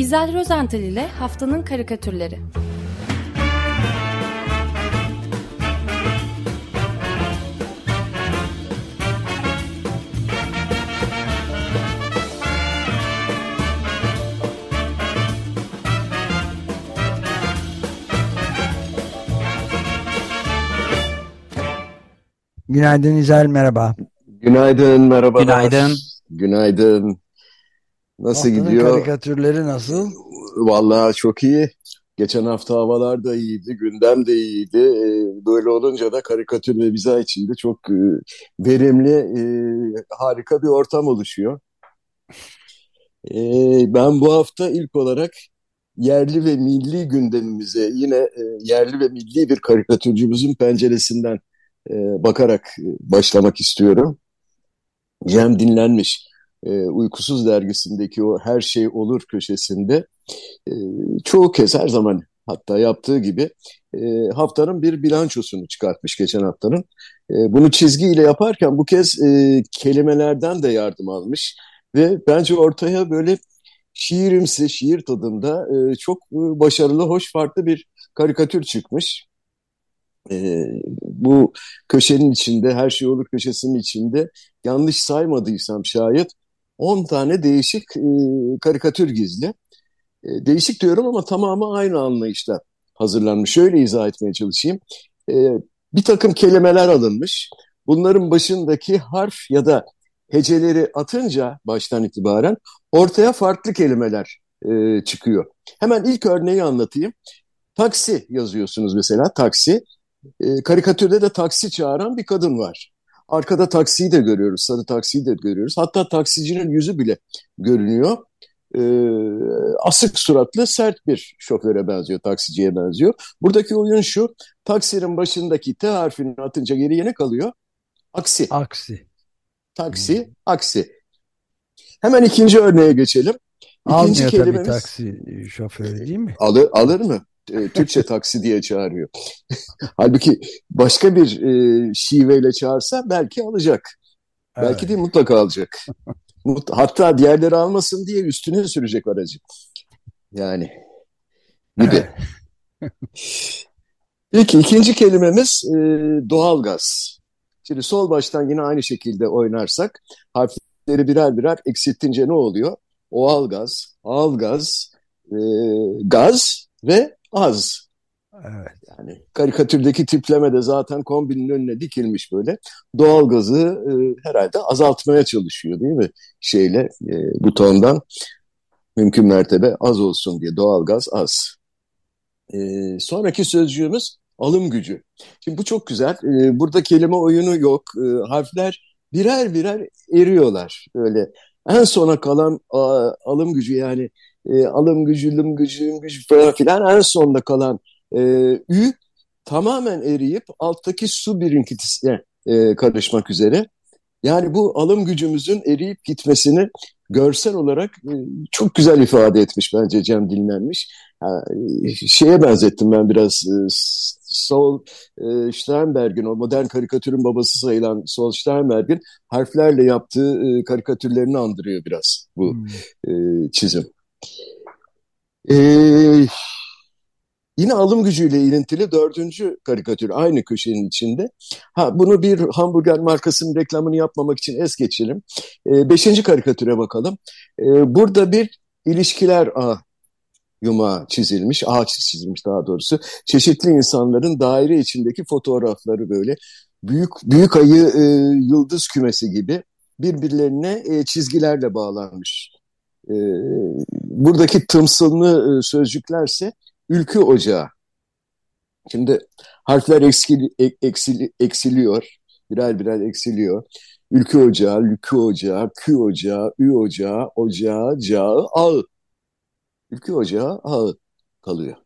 İzel Rozental ile Haftanın Karikatürleri Günaydın İzel, merhaba. Günaydın, merhaba. Günaydın. Günaydın. Nasıl Haftanın gidiyor? karikatürleri nasıl? Vallahi çok iyi. Geçen hafta havalar da iyiydi, gündem de iyiydi. Ee, Böyle olunca da karikatür ve biza içinde çok e, verimli, e, harika bir ortam oluşuyor. Ee, Ben bu hafta ilk olarak yerli ve milli gündemimize yine e, yerli ve milli bir karikatürcümüzün penceresinden bakarak başlamak istiyorum. Cem Dinlenmiş, e, Uykusuz dergisindeki o Her Şey Olur köşesinde e, çoğu kez her zaman hatta yaptığı gibi e, haftanın bir bilançosunu çıkartmış geçen haftanın. E, bunu çizgiyle yaparken bu kez e, kelimelerden de yardım almış ve bence ortaya böyle şiirimsi, şiir tadında e, çok e, başarılı, hoş, farklı bir karikatür çıkmış. E, bu köşenin içinde, her şey olur köşesinin içinde yanlış saymadıysam şayet 10 tane değişik e, karikatür gizli. E, değişik diyorum ama tamamı aynı anlayışta hazırlanmış. Şöyle izah etmeye çalışayım. E, bir takım kelimeler alınmış. Bunların başındaki harf ya da heceleri atınca baştan itibaren ortaya farklı kelimeler e, çıkıyor. Hemen ilk örneği anlatayım. Taksi yazıyorsunuz mesela taksi. E, karikatürde de taksi çağıran bir kadın var. Arkada taksiyi de görüyoruz, sarı taksiyi de görüyoruz. Hatta taksicinin yüzü bile görünüyor. E, asık suratlı, sert bir şoföre benziyor, taksiciye benziyor. Buradaki oyun şu, taksinin başındaki T harfini atınca geriye ne kalıyor? Aksi. Aksi. Taksi, aksi. Hemen ikinci örneğe geçelim. İkinci Almıyor tabii kelimemiz taksi şoförü değil mi? alır, alır mı? E, Türkçe taksi diye çağırıyor. Halbuki başka bir e, şiveyle çağırsa belki alacak. Belki Evet. değil mutlaka alacak. Mut- Hatta diğerleri almasın diye üstüne sürecek aracı. Yani gibi. Peki ikinci kelimemiz e, doğalgaz. Şimdi sol baştan yine aynı şekilde oynarsak harfleri birer birer eksiltince ne oluyor? Oğalgaz, ağalgaz, e, gaz ve az. Evet. Yani karikatürdeki tipleme de zaten kombinin önüne dikilmiş böyle. Doğalgazı e, herhalde azaltmaya çalışıyor değil mi? Şeyle e, butondan mümkün mertebe az olsun diye doğalgaz az. E, sonraki sözcüğümüz alım gücü. Şimdi bu çok güzel. E, burada kelime oyunu yok. E, harfler birer birer eriyorlar. Öyle en sona kalan a, alım gücü yani e, alım gücü, lım gücü, lım gücü falan filan en sonda kalan e, ü tamamen eriyip alttaki su birikintisine e, karışmak üzere. Yani bu alım gücümüzün eriyip gitmesini görsel olarak e, çok güzel ifade etmiş bence Cem Dinlenmiş. Ha, e, şeye benzettim ben biraz e, Sol e, Sternberg'in o modern karikatürün babası sayılan Sol Sternberg'in harflerle yaptığı e, karikatürlerini andırıyor biraz bu Hmm. e, çizim. E, Yine alım gücüyle ilintili dördüncü karikatür aynı köşenin içinde. Ha bunu bir hamburger markasının reklamını yapmamak için es geçelim. E, beşinci karikatüre bakalım. E, burada bir ilişkiler ağı yumağı çizilmiş, ağaç çizilmiş daha doğrusu. Çeşitli insanların daire içindeki fotoğrafları böyle büyük büyük ayı e, yıldız kümesi gibi birbirlerine e, çizgilerle bağlanmış. E, buradaki tımsıllı e, sözcüklerse ülkü ocağı. Şimdi harfler eksil, ek- eksili- eksiliyor, birer birer eksiliyor. Ülkü ocağı, lükü ocağı, kü ocağı, ü ocağı, ocağı, cağı, ağı. Ülkü ocağı, ağı kalıyor.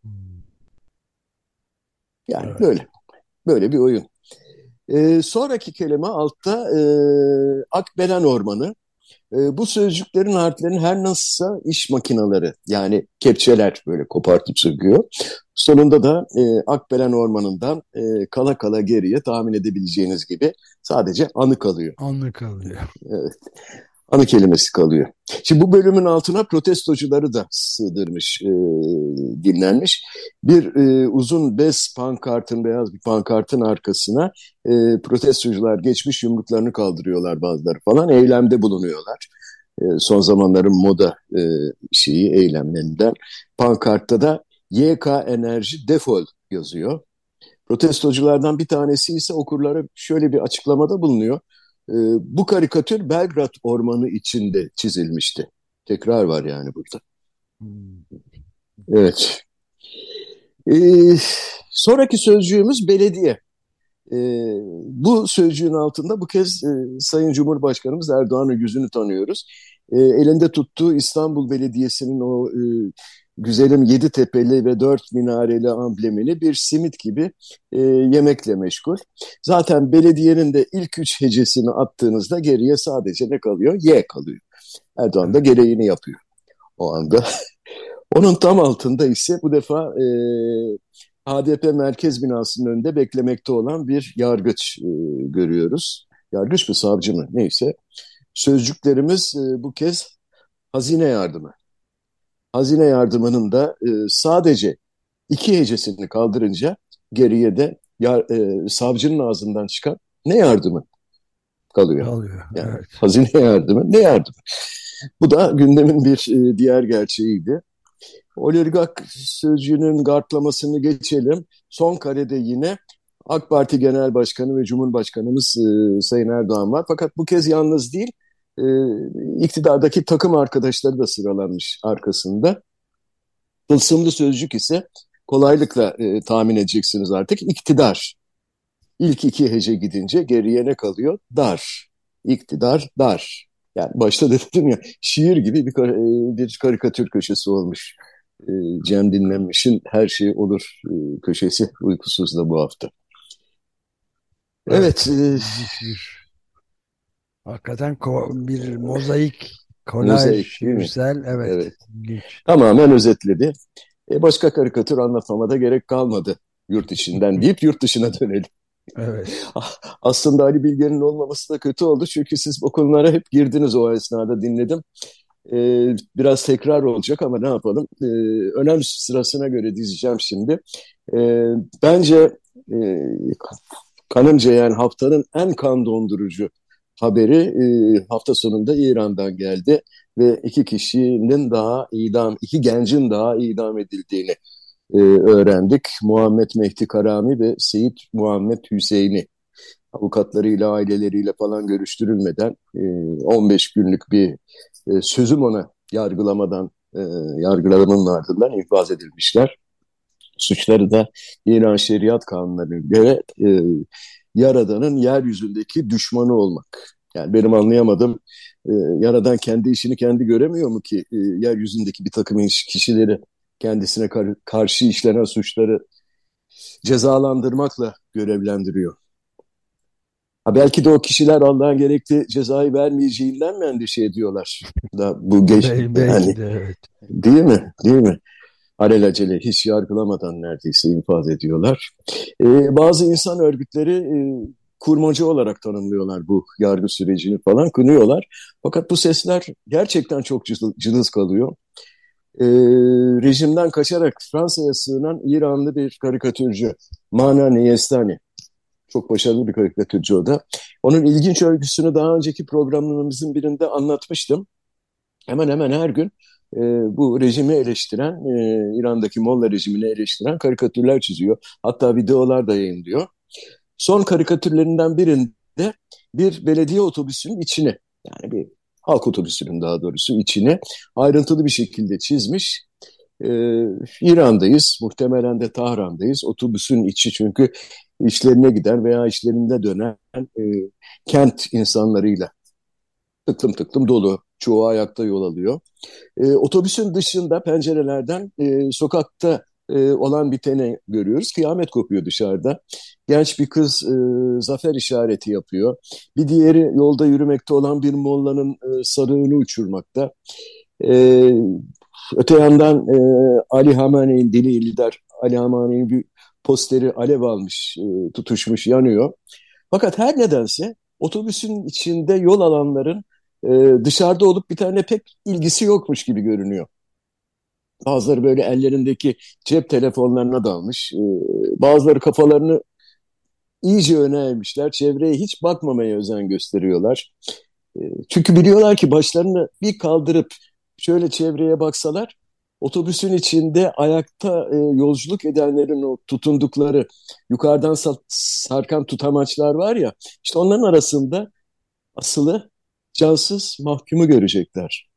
Yani Evet. böyle, böyle bir oyun. Ee, sonraki kelime altta e, Akbelen Ormanı. E, bu sözcüklerin harflerin her nasılsa iş makineleri yani kepçeler böyle kopartıp söküyor. Sonunda da e, Akbelen Ormanı'ndan e, kala kala geriye tahmin edebileceğiniz gibi sadece anı kalıyor. Anlık kalıyor. Evet. Anı kelimesi kalıyor. Şimdi bu bölümün altına protestocuları da sığdırmış, e, dinlenmiş. Bir e, uzun bez pankartın, beyaz bir pankartın arkasına e, protestocular geçmiş yumruklarını kaldırıyorlar bazıları falan, eylemde bulunuyorlar. E, son zamanların moda e, şeyi, eylemlerinden. Pankartta da YK Enerji defol yazıyor. Protestoculardan bir tanesi ise okurlara şöyle bir açıklamada bulunuyor. E, bu karikatür Belgrad Ormanı içinde çizilmişti. Tekrar var yani burada. Evet. E, sonraki sözcüğümüz belediye. E, bu sözcüğün altında bu kez e, Sayın Cumhurbaşkanımız Erdoğan'ın yüzünü tanıyoruz. E, elinde tuttuğu İstanbul Belediyesi'nin o e, güzelim yedi tepeli ve dört minareli amblemini bir simit gibi e, yemekle meşgul. Zaten belediyenin de ilk üç hecesini attığınızda geriye sadece ne kalıyor? Y kalıyor. Erdoğan da gereğini yapıyor o anda. Onun tam altında ise bu defa e, HDP merkez binasının önünde beklemekte olan bir yargıç e, görüyoruz. Yargıç mı savcı mı neyse. Sözcüklerimiz e, bu kez hazine yardımı hazine yardımının da e, sadece iki hecesini kaldırınca geriye de ya, e, savcının ağzından çıkan ne yardımı kalıyor. kalıyor yani evet. Hazine yardımı ne yardım? Bu da gündemin bir e, diğer gerçeğiydi. Oligark sözcüğünün gartlamasını geçelim. Son karede yine AK Parti Genel Başkanı ve Cumhurbaşkanımız e, Sayın Erdoğan var. Fakat bu kez yalnız değil, e, iktidardaki takım arkadaşları da sıralanmış arkasında. Tılsımlı sözcük ise kolaylıkla e, tahmin edeceksiniz artık iktidar. İlk iki hece gidince geriye ne kalıyor? Dar. İktidar dar. Yani başta dedim ya şiir gibi bir, kar e, bir karikatür köşesi olmuş. E, Cem Dinlenmiş'in Her Şey Olur e, köşesi uykusuz da bu hafta. Evet. evet e, Hakikaten bir mozaik, kolaj, güzel, evet. evet. Tamamen özetledi. E başka karikatür anlatmama gerek kalmadı yurt içinden deyip yurt dışına dönelim. Evet. Aslında Ali Bilge'nin olmaması da kötü oldu çünkü siz bu konulara hep girdiniz o esnada dinledim. Ee, biraz tekrar olacak ama ne yapalım? Ee, önem sırasına göre dizeceğim şimdi. Ee, bence e, kanımca yani haftanın en kan dondurucu haberi e, hafta sonunda İran'dan geldi ve iki kişinin daha idam, iki gencin daha idam edildiğini e, öğrendik. Muhammed Mehdi Karami ve Seyit Muhammed Hüseyin'i avukatlarıyla, aileleriyle falan görüştürülmeden e, 15 günlük bir e, sözüm ona yargılamadan, e, yargılamanın ardından infaz edilmişler. Suçları da İran Şeriat Kanunları'na göre e, Yaradan'ın yeryüzündeki düşmanı olmak. Yani benim anlayamadığım e, Yaradan kendi işini kendi göremiyor mu ki e, yeryüzündeki bir takım kişileri kendisine kar karşı işlenen suçları cezalandırmakla görevlendiriyor. Ha belki de o kişiler Allah'ın gerekli cezayı vermeyeceğinden mi endişe ediyorlar? Da bu geç belki yani, de, evet. Değil mi? Değil mi? Alelacele hiç yargılamadan neredeyse infaz ediyorlar. Ee, bazı insan örgütleri e, kurmacı olarak tanımlıyorlar bu yargı sürecini falan kınıyorlar. Fakat bu sesler gerçekten çok cılız kalıyor. Ee, rejimden kaçarak Fransa'ya sığınan İranlı bir karikatürcü Mana Niyestani. Çok başarılı bir karikatürcü o da. Onun ilginç örgüsünü daha önceki programlarımızın birinde anlatmıştım. Hemen hemen her gün e, bu rejimi eleştiren, e, İran'daki Molla rejimini eleştiren karikatürler çiziyor. Hatta videolar da yayınlıyor. Son karikatürlerinden birinde bir belediye otobüsünün içine, yani bir halk otobüsünün daha doğrusu içine ayrıntılı bir şekilde çizmiş. Ee, İran'dayız, muhtemelen de Tahran'dayız. Otobüsün içi çünkü işlerine giden veya işlerinde dönen e, kent insanlarıyla tıklım tıklım dolu. Çoğu ayakta yol alıyor. E, otobüsün dışında pencerelerden e, sokakta e, olan biteni görüyoruz. Kıyamet kopuyor dışarıda. Genç bir kız e, zafer işareti yapıyor. Bir diğeri yolda yürümekte olan bir mollanın e, sarığını uçurmakta. E, öte yandan e, Ali Hamane'nin dini lider Ali Hamane'nin bir posteri alev almış, e, tutuşmuş, yanıyor. Fakat her nedense otobüsün içinde yol alanların e, dışarıda olup bir tane pek ilgisi yokmuş gibi görünüyor. Bazıları böyle ellerindeki cep telefonlarına dalmış. E, bazıları kafalarını iyice öne eğmişler. Çevreye hiç bakmamaya özen gösteriyorlar. E, çünkü biliyorlar ki başlarını bir kaldırıp şöyle çevreye baksalar otobüsün içinde ayakta e, yolculuk edenlerin o tutundukları yukarıdan sarkan tutamaçlar var ya işte onların arasında asılı cansız mahkumu görecekler.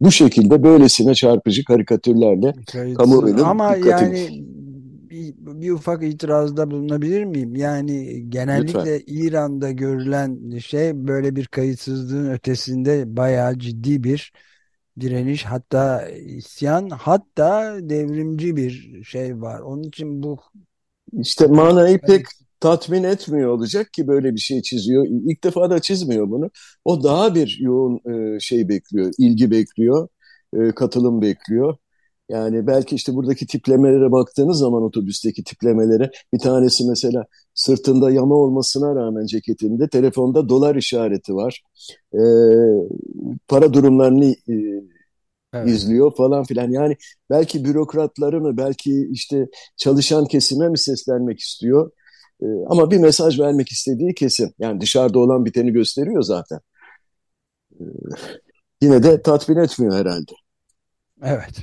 Bu şekilde böylesine çarpıcı karikatürlerle kamuoyunun Ama dikkatini... yani bir, bir ufak itirazda bulunabilir miyim? Yani genellikle Lütfen. İran'da görülen şey böyle bir kayıtsızlığın ötesinde bayağı ciddi bir direniş hatta isyan hatta devrimci bir şey var. Onun için bu işte manayı pek tatmin etmiyor olacak ki böyle bir şey çiziyor. İlk defa da çizmiyor bunu. O daha bir yoğun e, şey bekliyor, ilgi bekliyor, e, katılım bekliyor. Yani belki işte buradaki tiplemelere baktığınız zaman otobüsteki tiplemelere bir tanesi mesela sırtında yama olmasına rağmen ceketinde telefonda dolar işareti var. E, para durumlarını e, evet. izliyor falan filan. Yani belki bürokratları mı belki işte çalışan kesime mi seslenmek istiyor. E, ama bir mesaj vermek istediği kesin. Yani dışarıda olan biteni gösteriyor zaten. E, yine de tatmin etmiyor herhalde. Evet.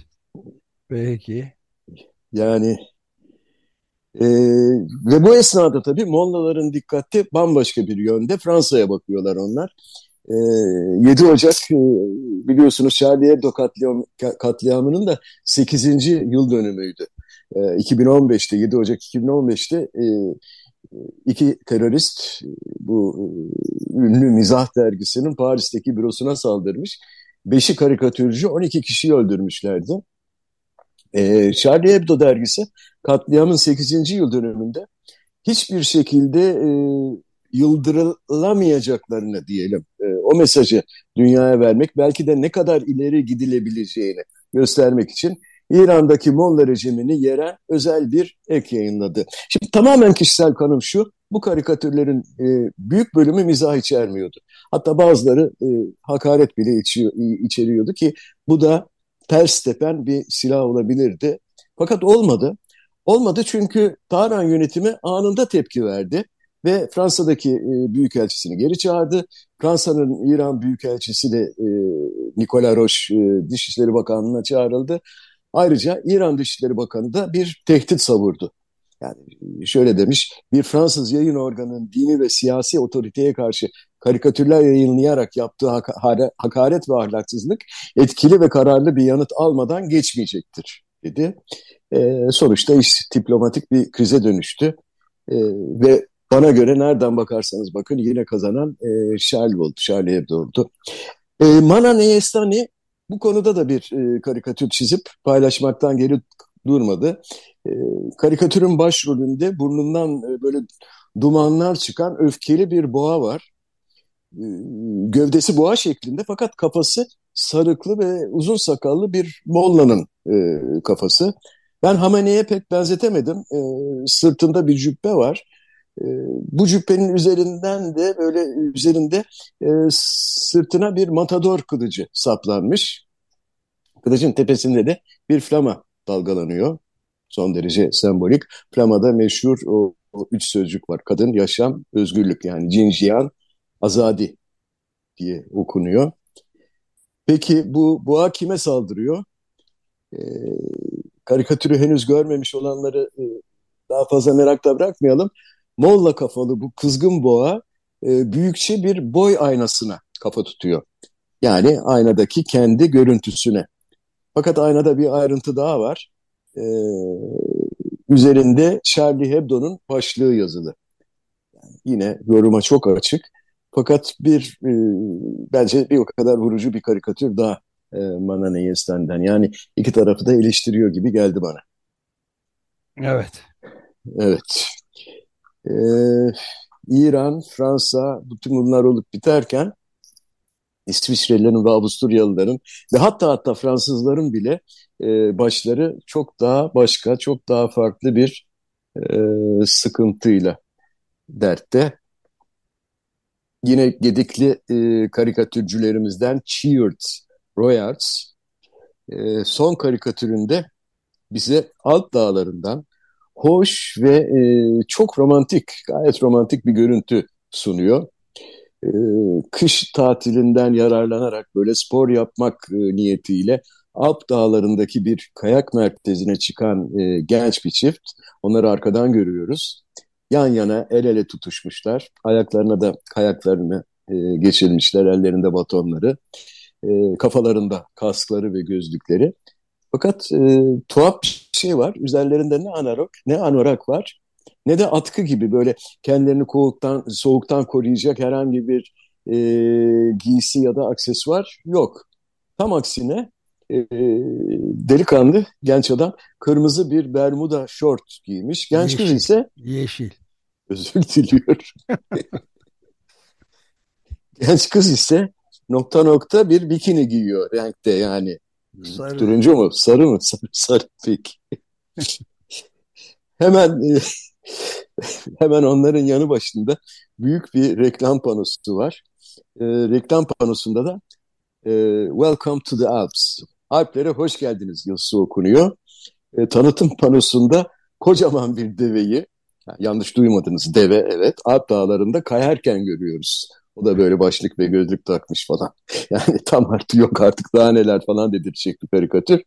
Peki. Yani e, ve bu esnada tabii Mollaların dikkati bambaşka bir yönde. Fransa'ya bakıyorlar onlar. E, 7 Ocak e, biliyorsunuz Charlie Hebdo katliam, katliamının da 8. yıl dönümüydü. E, 2015'te 7 Ocak 2015'te e, iki terörist bu e, ünlü mizah dergisinin Paris'teki bürosuna saldırmış. Beşi karikatürcü 12 kişiyi öldürmüşlerdi. E, Charlie Hebdo dergisi katliamın 8. yıl dönümünde hiçbir şekilde e, yıldırılamayacaklarını diyelim e, o mesajı dünyaya vermek belki de ne kadar ileri gidilebileceğini göstermek için İran'daki Molla rejimini yere özel bir ek yayınladı. Şimdi tamamen kişisel kanım şu, bu karikatürlerin e, büyük bölümü mizah içermiyordu. Hatta bazıları e, hakaret bile içiyor, içeriyordu ki bu da ters tepen bir silah olabilirdi. Fakat olmadı. Olmadı çünkü Tahran yönetimi anında tepki verdi ve Fransa'daki e, büyükelçisini geri çağırdı. Fransa'nın İran büyükelçisi de e, Nicolas Roche e, Dışişleri Bakanlığı'na çağrıldı. Ayrıca İran Dışişleri Bakanı da bir tehdit savurdu. Yani şöyle demiş, bir Fransız yayın organının dini ve siyasi otoriteye karşı karikatürler yayınlayarak yaptığı hakaret ve ahlaksızlık etkili ve kararlı bir yanıt almadan geçmeyecektir dedi. E, sonuçta iş diplomatik bir krize dönüştü e, ve bana göre nereden bakarsanız bakın yine kazanan e, Charlie oldu, Charlie Hebdo oldu. E, Mana Neyestani bu konuda da bir e, karikatür çizip paylaşmaktan geri durmadı. E, karikatürün başrolünde burnundan e, böyle dumanlar çıkan öfkeli bir boğa var. E, gövdesi boğa şeklinde fakat kafası sarıklı ve uzun sakallı bir mollanın e, kafası. Ben Hamane'ye pek benzetemedim. E, sırtında bir cübbe var. E, bu cübbenin üzerinden de böyle üzerinde e, sırtına bir matador kılıcı saplanmış. Kılıcın tepesinde de bir flama dalgalanıyor. Son derece sembolik. Flamada meşhur o, o üç sözcük var. Kadın, yaşam, özgürlük yani cinjiyan, azadi diye okunuyor. Peki bu boğa kime saldırıyor? Ee, karikatürü henüz görmemiş olanları e, daha fazla merakla bırakmayalım. Molla kafalı bu kızgın boğa e, büyükçe bir boy aynasına kafa tutuyor. Yani aynadaki kendi görüntüsüne. Fakat aynada bir ayrıntı daha var. Ee, üzerinde Charlie Hebdo'nun başlığı yazılı. Yani yine yoruma çok açık. Fakat bir e, bence bir o kadar vurucu bir karikatür daha e, Manane Yesten'den. Yani iki tarafı da eleştiriyor gibi geldi bana. Evet. Evet. Ee, İran, Fransa, bütün bunlar olup biterken İsviçrelilerin ve Avusturyalıların ve hatta hatta Fransızların bile e, başları çok daha başka, çok daha farklı bir e, sıkıntıyla dertte. yine gedikli e, karikatürcülerimizden Cheered Royards e, son karikatüründe bize Alp Dağları'ndan hoş ve e, çok romantik, gayet romantik bir görüntü sunuyor. E, kış tatilinden yararlanarak böyle spor yapmak e, niyetiyle Alp Dağları'ndaki bir kayak merkezine çıkan e, genç bir çift. Onları arkadan görüyoruz. Yan yana el ele tutuşmuşlar. Ayaklarına da kayaklarını e, geçirmişler, ellerinde batonları. E, kafalarında kaskları ve gözlükleri. Fakat e, tuhaf bir şey var. Üzerlerinde ne anorak ne anorak var ne de atkı gibi böyle kendilerini soğuktan, soğuktan koruyacak herhangi bir e, giysi ya da aksesuar yok. Tam aksine e, delikanlı genç adam kırmızı bir bermuda şort giymiş. Genç yeşil, kız ise yeşil. Özür diliyorum. genç kız ise nokta nokta bir bikini giyiyor renkte yani. Sarı. Turuncu mu? Sarı mı? Sarı, sarı peki. hemen e, hemen onların yanı başında büyük bir reklam panosu var. E, reklam panosunda da e, Welcome to the Alps. Alplere hoş geldiniz yazısı okunuyor. E, tanıtım panosunda kocaman bir deveyi, yanlış duymadınız deve evet, Alp dağlarında kayarken görüyoruz. O da böyle başlık ve gözlük takmış falan. Yani tam artık yok artık daha neler falan dedirtecek bir karikatür.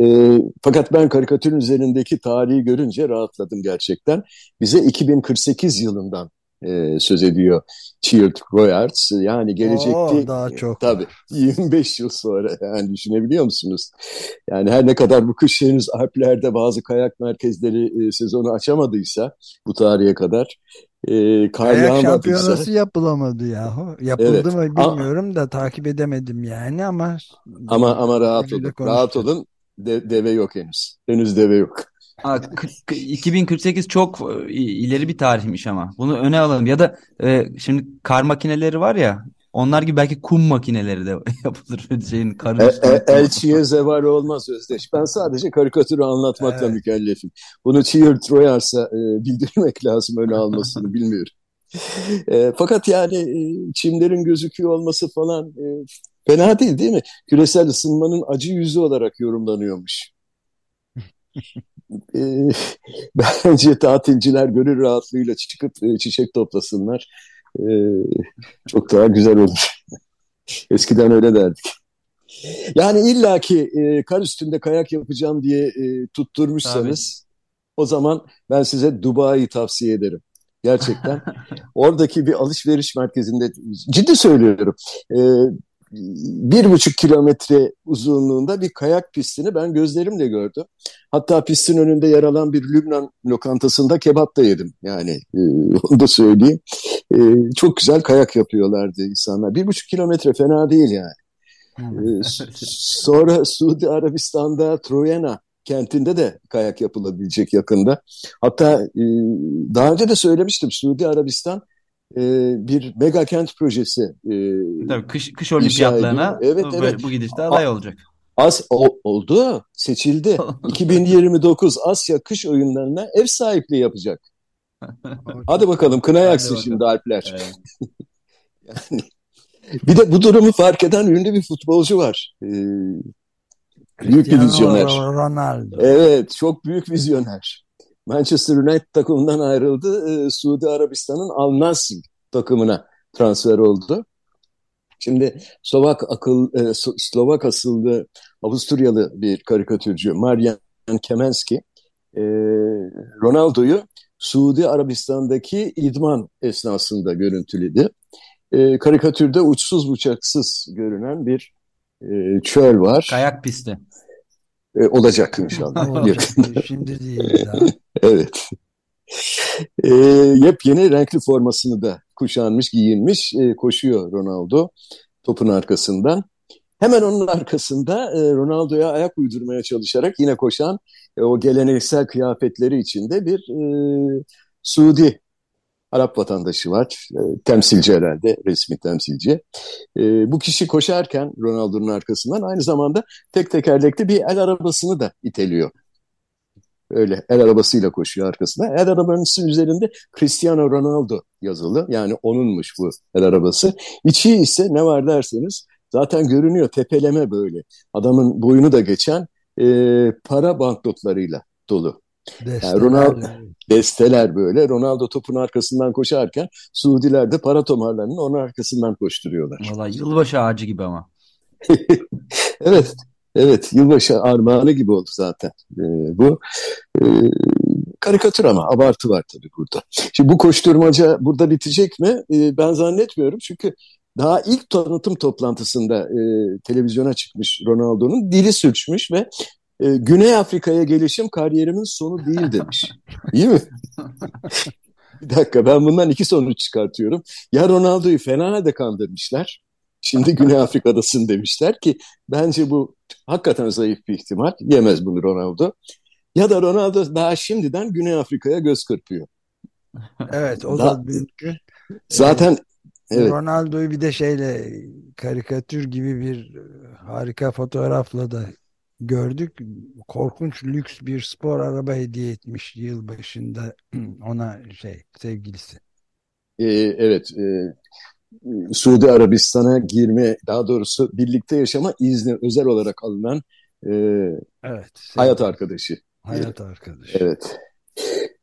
E, fakat ben karikatürün üzerindeki tarihi görünce rahatladım gerçekten. Bize 2048 yılından e, söz ediyor Chilled Royards. Yani gelecekte Oo, daha çok. Tabii 25 yıl sonra yani düşünebiliyor musunuz? Yani her ne kadar bu kış henüz Alplerde bazı kayak merkezleri e, sezonu açamadıysa bu tarihe kadar e, kar Kayak şampiyonası yapılamadı yahu. Yapıldı evet. mı bilmiyorum A da takip edemedim yani ama ama ama rahat olun. Rahat olun. De, deve yok henüz. Henüz deve yok. Ha, 2048 çok e, ileri bir tarihmiş ama. Bunu öne alalım. Ya da e, şimdi kar makineleri var ya onlar gibi belki kum makineleri de yapılır. Şeyin karın e, e, elçiye zeval olmaz Özdeş. Ben sadece karikatürü anlatmakla evet. mükellefim. Bunu Cheer Troyars'a e, bildirmek lazım öne almasını bilmiyorum. E, fakat yani e, çimlerin gözüküyor olması falan e, fena değil değil mi? Küresel ısınmanın acı yüzü olarak yorumlanıyormuş. e, bence tatilciler gönül rahatlığıyla çıkıp e, çiçek toplasınlar e, çok daha güzel olur. Eskiden öyle derdik. Yani illaki e, kar üstünde kayak yapacağım diye e, tutturmuşsanız Tabii. o zaman ben size Dubai'yi tavsiye ederim. Gerçekten. Oradaki bir alışveriş merkezinde ciddi söylüyorum. E, bir buçuk kilometre uzunluğunda bir kayak pistini ben gözlerimle gördüm. Hatta pistin önünde yer alan bir Lübnan lokantasında kebap da yedim. Yani e, onu da söyleyeyim. E, çok güzel kayak yapıyorlardı insanlar. Bir buçuk kilometre fena değil yani. E, sonra Suudi Arabistan'da Troyena kentinde de kayak yapılabilecek yakında. Hatta e, daha önce de söylemiştim Suudi Arabistan e, bir mega kent projesi. E, Tabii kış, kış olimpiyatlarına evet, bu, evet. bu gidişte aday olacak. As o, oldu, seçildi. 2029 Asya kış oyunlarına ev sahipliği yapacak. Hadi bakalım kına yaksın şimdi Alpler. Evet. yani, bir de bu durumu fark eden ünlü bir futbolcu var. Ee, büyük bir vizyoner. Ronaldo. Evet, çok büyük vizyoner. Manchester United takımından ayrıldı. E, Suudi Arabistan'ın Al Nassr takımına transfer oldu. Şimdi Slovak akıl e, Slovak asıllı Avusturyalı bir karikatürcü Marian Kemenski e, Ronaldo'yu Suudi Arabistan'daki idman esnasında görüntüledi. E, karikatürde uçsuz bucaksız görünen bir e, çöl var. Kayak pisti. E, olacak inşallah. Şimdi değil daha. evet. E, yepyeni renkli formasını da kuşanmış, giyinmiş, e, koşuyor Ronaldo topun arkasından. Hemen onun arkasında e, Ronaldo'ya ayak uydurmaya çalışarak yine koşan e, o geleneksel kıyafetleri içinde bir e, Suudi Arap vatandaşı var. E, temsilci herhalde, resmi temsilci. E, bu kişi koşarken Ronaldo'nun arkasından aynı zamanda tek tekerlekli bir el arabasını da iteliyor. Öyle el arabasıyla koşuyor arkasında. El arabasının üzerinde Cristiano Ronaldo yazılı. Yani onunmuş bu el arabası. İçi ise ne var derseniz zaten görünüyor tepeleme böyle. Adamın boyunu da geçen e, para banknotlarıyla dolu. Yani Ronaldo, desteler böyle. Ronaldo topun arkasından koşarken Suudiler de para tomarlarının onun arkasından koşturuyorlar. Valla yılbaşı ağacı gibi ama. evet. Evet, yılbaşı armağanı gibi oldu zaten e, bu. E, karikatür ama abartı var tabii burada. Şimdi bu koşturmaca burada bitecek mi? E, ben zannetmiyorum çünkü daha ilk tanıtım toplantısında e, televizyona çıkmış Ronaldo'nun dili sürçmüş ve e, Güney Afrika'ya gelişim kariyerimin sonu değil demiş. İyi mi? Bir dakika ben bundan iki sonuç çıkartıyorum. Ya Ronaldo'yu fena halde kandırmışlar. Şimdi Güney Afrika'dasın demişler ki bence bu hakikaten zayıf bir ihtimal. Yemez bunu Ronaldo. Ya da Ronaldo daha şimdiden Güney Afrika'ya göz kırpıyor. Evet o da mümkün. Zaten evet. Ronaldo'yu bir de şeyle karikatür gibi bir harika fotoğrafla da gördük. Korkunç lüks bir spor araba hediye etmiş yıl başında ona şey sevgilisi. Ee, evet. E, Suudi Arabistan'a girme, daha doğrusu birlikte yaşama izni özel olarak alınan e, evet, hayat arkadaşı. Hayat arkadaşı. Evet.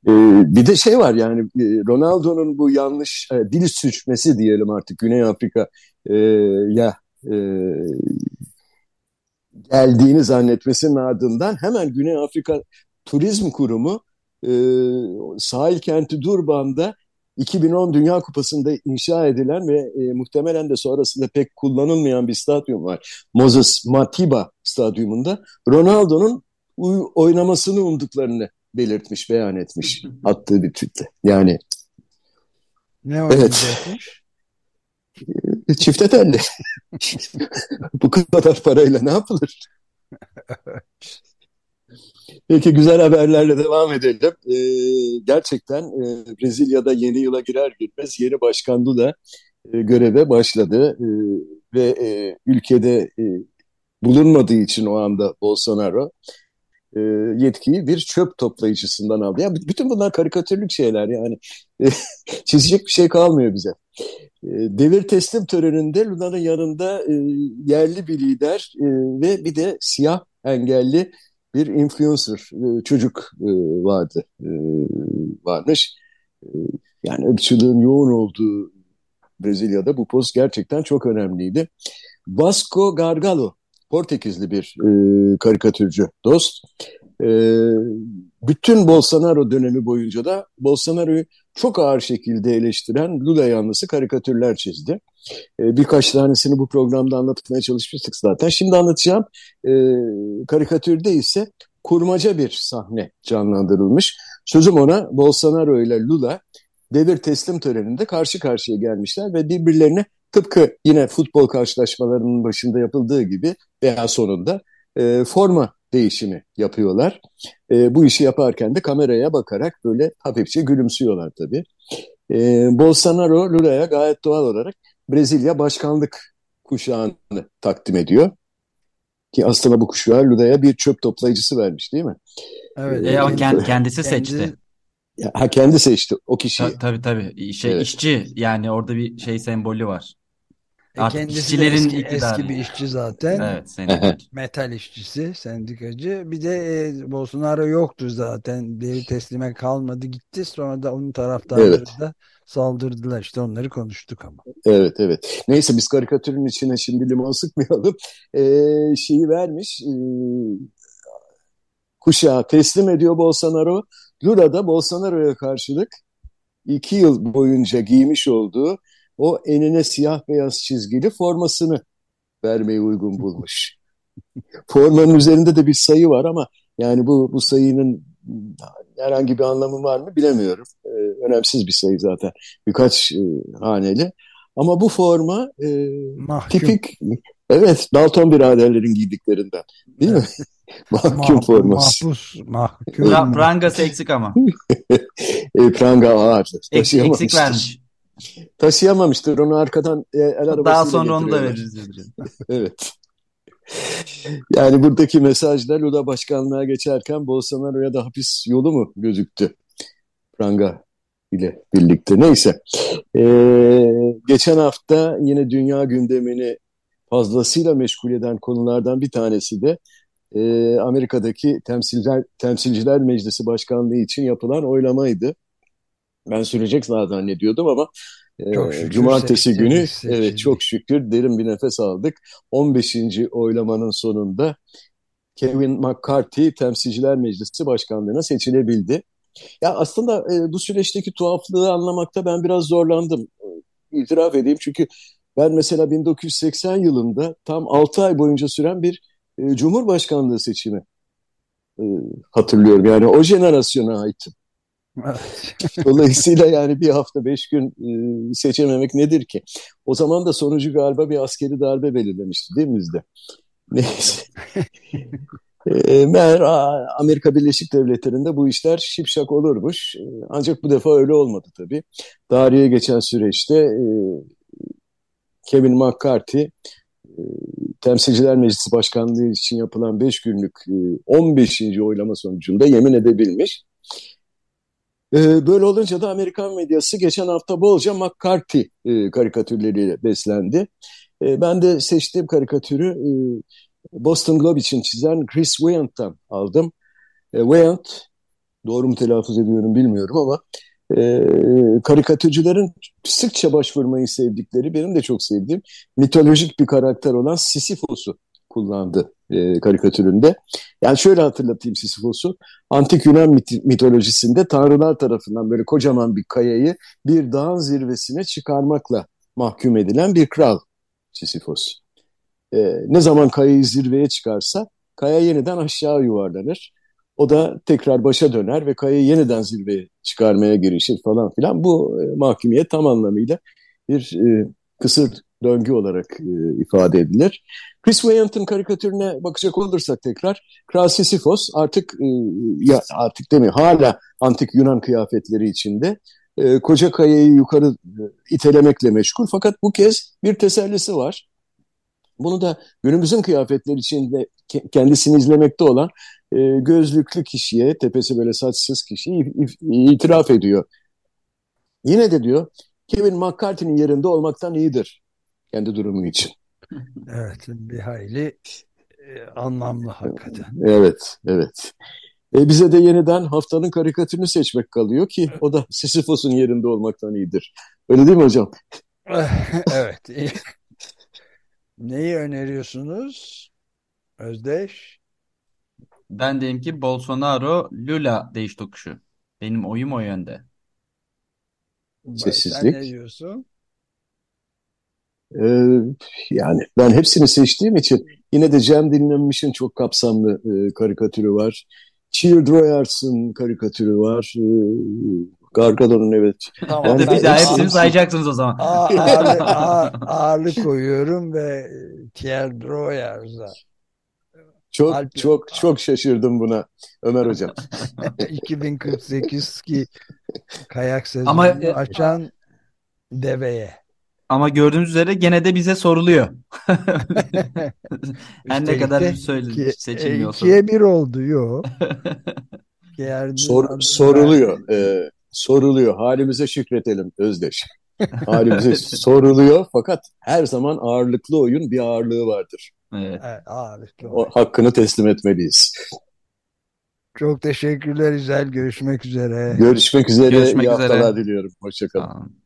Ee, bir de şey var yani Ronaldo'nun bu yanlış e, dil suçması diyelim artık Güney Afrika e, ya e, geldiğini zannetmesinin ardından hemen Güney Afrika Turizm Kurumu e, sahil kenti Durban'da 2010 Dünya Kupası'nda inşa edilen ve e, muhtemelen de sonrasında pek kullanılmayan bir stadyum var. Moses Matiba stadyumunda Ronaldo'nun oynamasını umduklarını belirtmiş, beyan etmiş attığı bir tweetle. Yani ne? Evet. Çifte telli. Bu kadar parayla ne yapılır? Peki güzel haberlerle devam edelim. Ee, gerçekten e, Brezilya'da yeni yıla girer girmez yeni başkan Lula e, göreve başladı e, ve e, ülkede e, bulunmadığı için o anda Bolsonaro e, yetkiyi bir çöp toplayıcısından aldı. Yani bütün bunlar karikatürlük şeyler yani e, çizecek bir şey kalmıyor bize. E, devir teslim töreninde Lula'nın yanında e, yerli bir lider e, ve bir de siyah engelli bir influencer e, çocuk e, vardı e, varmış. Yani ırkçılığın yoğun olduğu Brezilya'da bu poz gerçekten çok önemliydi. Vasco Gargalo, Portekizli bir e, karikatürcü dost. E, bütün Bolsonaro dönemi boyunca da Bolsonaro'yu çok ağır şekilde eleştiren Lula yanlısı karikatürler çizdi. E, birkaç tanesini bu programda anlatmaya çalışmıştık zaten. Şimdi anlatacağım e, karikatürde ise kurmaca bir sahne canlandırılmış. Sözüm ona Bolsonaro ile Lula devir teslim töreninde karşı karşıya gelmişler ve birbirlerine tıpkı yine futbol karşılaşmalarının başında yapıldığı gibi veya sonunda e, forma değişimi yapıyorlar. E, bu işi yaparken de kameraya bakarak böyle hafifçe gülümsüyorlar tabii. E, Bolsonaro Lula'ya gayet doğal olarak Brezilya başkanlık kuşağını takdim ediyor. Ki aslında bu kuşağı Lula'ya bir çöp toplayıcısı vermiş değil mi? Evet. E, ama kend, kendisi seçti. Ha kendi seçti o kişiyi. Ta, tabii tabii. Şey evet. işçi yani orada bir şey sembolü var. E Artık kendisi işçilerin eski, eski bir işçi zaten. Evet, sendikacı. Metal işçisi, sendikacı. Bir de e, Bolsonaro yoktu zaten. Devir teslime kalmadı gitti. Sonra da onun taraftarları evet. da saldırdılar. İşte onları konuştuk ama. Evet evet. Neyse biz karikatürün içine şimdi limon sıkmayalım. Ee, şeyi vermiş. E, kuşağı teslim ediyor Bolsonaro. Lula da Bolsonaro'ya karşılık iki yıl boyunca giymiş olduğu o enine siyah beyaz çizgili formasını vermeyi uygun bulmuş. Formanın üzerinde de bir sayı var ama yani bu, bu sayının herhangi bir anlamı var mı bilemiyorum. Ee, önemsiz bir sayı zaten. Birkaç e, haneli. Ama bu forma e, tipik evet Dalton biraderlerin giydiklerinden değil mi? mahkum forması. Mahpus, mahkum. Prangası eksik ama. e, pranga ağır. Eksik vermiş. Taşıyamamıştır. Onu arkadan e, el arabasıyla Daha sonra onu da veririz. evet. Yani buradaki mesajlar Lula başkanlığa geçerken Bolsonaro'ya da hapis yolu mu gözüktü? Pranga ile birlikte. Neyse. Ee, geçen hafta yine dünya gündemini fazlasıyla meşgul eden konulardan bir tanesi de e, Amerika'daki Temsilciler, Temsilciler Meclisi Başkanlığı için yapılan oylamaydı. Ben sürecek zannediyordum ama çok şükür Cumartesi günü evet çok şükür derin bir nefes aldık. 15. oylamanın sonunda Kevin McCarthy Temsilciler Meclisi Başkanlığı'na seçilebildi. Ya aslında e, bu süreçteki tuhaflığı anlamakta ben biraz zorlandım. İtiraf edeyim çünkü ben mesela 1980 yılında tam 6 ay boyunca süren bir e, Cumhurbaşkanlığı seçimi e, hatırlıyorum. Yani o jenerasyona aitim. Dolayısıyla yani bir hafta beş gün e, seçememek nedir ki? O zaman da sonucu galiba bir askeri darbe belirlemişti değil mi bizde? Neyse. e, meğer Amerika Birleşik Devletleri'nde bu işler şipşak olurmuş. E, ancak bu defa öyle olmadı tabii. Tarihe geçen süreçte e, Kevin McCarthy e, Temsilciler Meclisi Başkanlığı için yapılan 5 günlük 15. E, oylama sonucunda yemin edebilmiş. E, böyle olunca da Amerikan medyası geçen hafta bolca McCarthy e, karikatürleriyle beslendi. E, ben de seçtiğim karikatürü e, Boston Globe için çizen Chris Wyant'tan aldım. E, Wyant, doğru mu telaffuz ediyorum bilmiyorum ama karikatürcülerin sıkça başvurmayı sevdikleri, benim de çok sevdiğim mitolojik bir karakter olan Sisyphos'u kullandı e, karikatüründe. Yani şöyle hatırlatayım Sisyphos'u. Antik Yunan mit mitolojisinde tanrılar tarafından böyle kocaman bir kayayı bir dağın zirvesine çıkarmakla mahkum edilen bir kral Sisyphos. E, ne zaman kayayı zirveye çıkarsa kaya yeniden aşağı yuvarlanır. O da tekrar başa döner ve kayayı yeniden zirveye çıkarmaya girişir falan filan. Bu e, mahkumiyet tam anlamıyla bir e, kısır döngü olarak e, ifade edilir. Chris Wyant'ın karikatürüne bakacak olursak tekrar Kral Sisyphos artık e, ya artık demiyor hala antik Yunan kıyafetleri içinde e, koca kayayı yukarı e, itelemekle meşgul fakat bu kez bir tesellisi var. Bunu da günümüzün kıyafetleri içinde kendisini izlemekte olan e, gözlüklü kişiye, tepesi böyle saçsız kişiye itiraf ediyor. Yine de diyor Kevin McCarthy'nin yerinde olmaktan iyidir kendi durumu için. Evet, bir hayli e, anlamlı hakikaten. Evet, evet. E bize de yeniden haftanın karikatürünü seçmek kalıyor ki o da Sisyphos'un yerinde olmaktan iyidir. Öyle değil mi hocam? evet. Neyi öneriyorsunuz? Özdeş? Ben deyim ki Bolsonaro Lula değiş tokuşu. Benim oyum o yönde. Sessizlik. Sen ne diyorsun? Ee, yani ben hepsini seçtiğim için yine de Cem Dinlenmiş'in çok kapsamlı e, karikatürü var. Cheer Droyers'ın karikatürü var. E, Gargado'nun evet. Tamam, yani bir daha hepsini sayacaksınız o zaman. Ağırlık, ağır, ağırlık koyuyorum ve Cheer Droyers'a. Çok Alp, çok çok şaşırdım buna Ömer hocam. 2048 ki kayak sezonu Ama, e, açan deveye. Ama gördüğünüz üzere gene de bize soruluyor. Her ne kadar söyle, seçilmiyor olsa. İkiye bir oldu yok. Sor, soruluyor. E, soruluyor. Halimize şükretelim Özdeş. Halimize soruluyor fakat her zaman ağırlıklı oyun bir ağırlığı vardır. Evet. evet ağırlıklı o, hakkını teslim etmeliyiz. Çok teşekkürler İzel. Görüşmek üzere. Görüşmek üzere. Görüşmek İyi üzere. haftalar diliyorum. Hoşçakalın.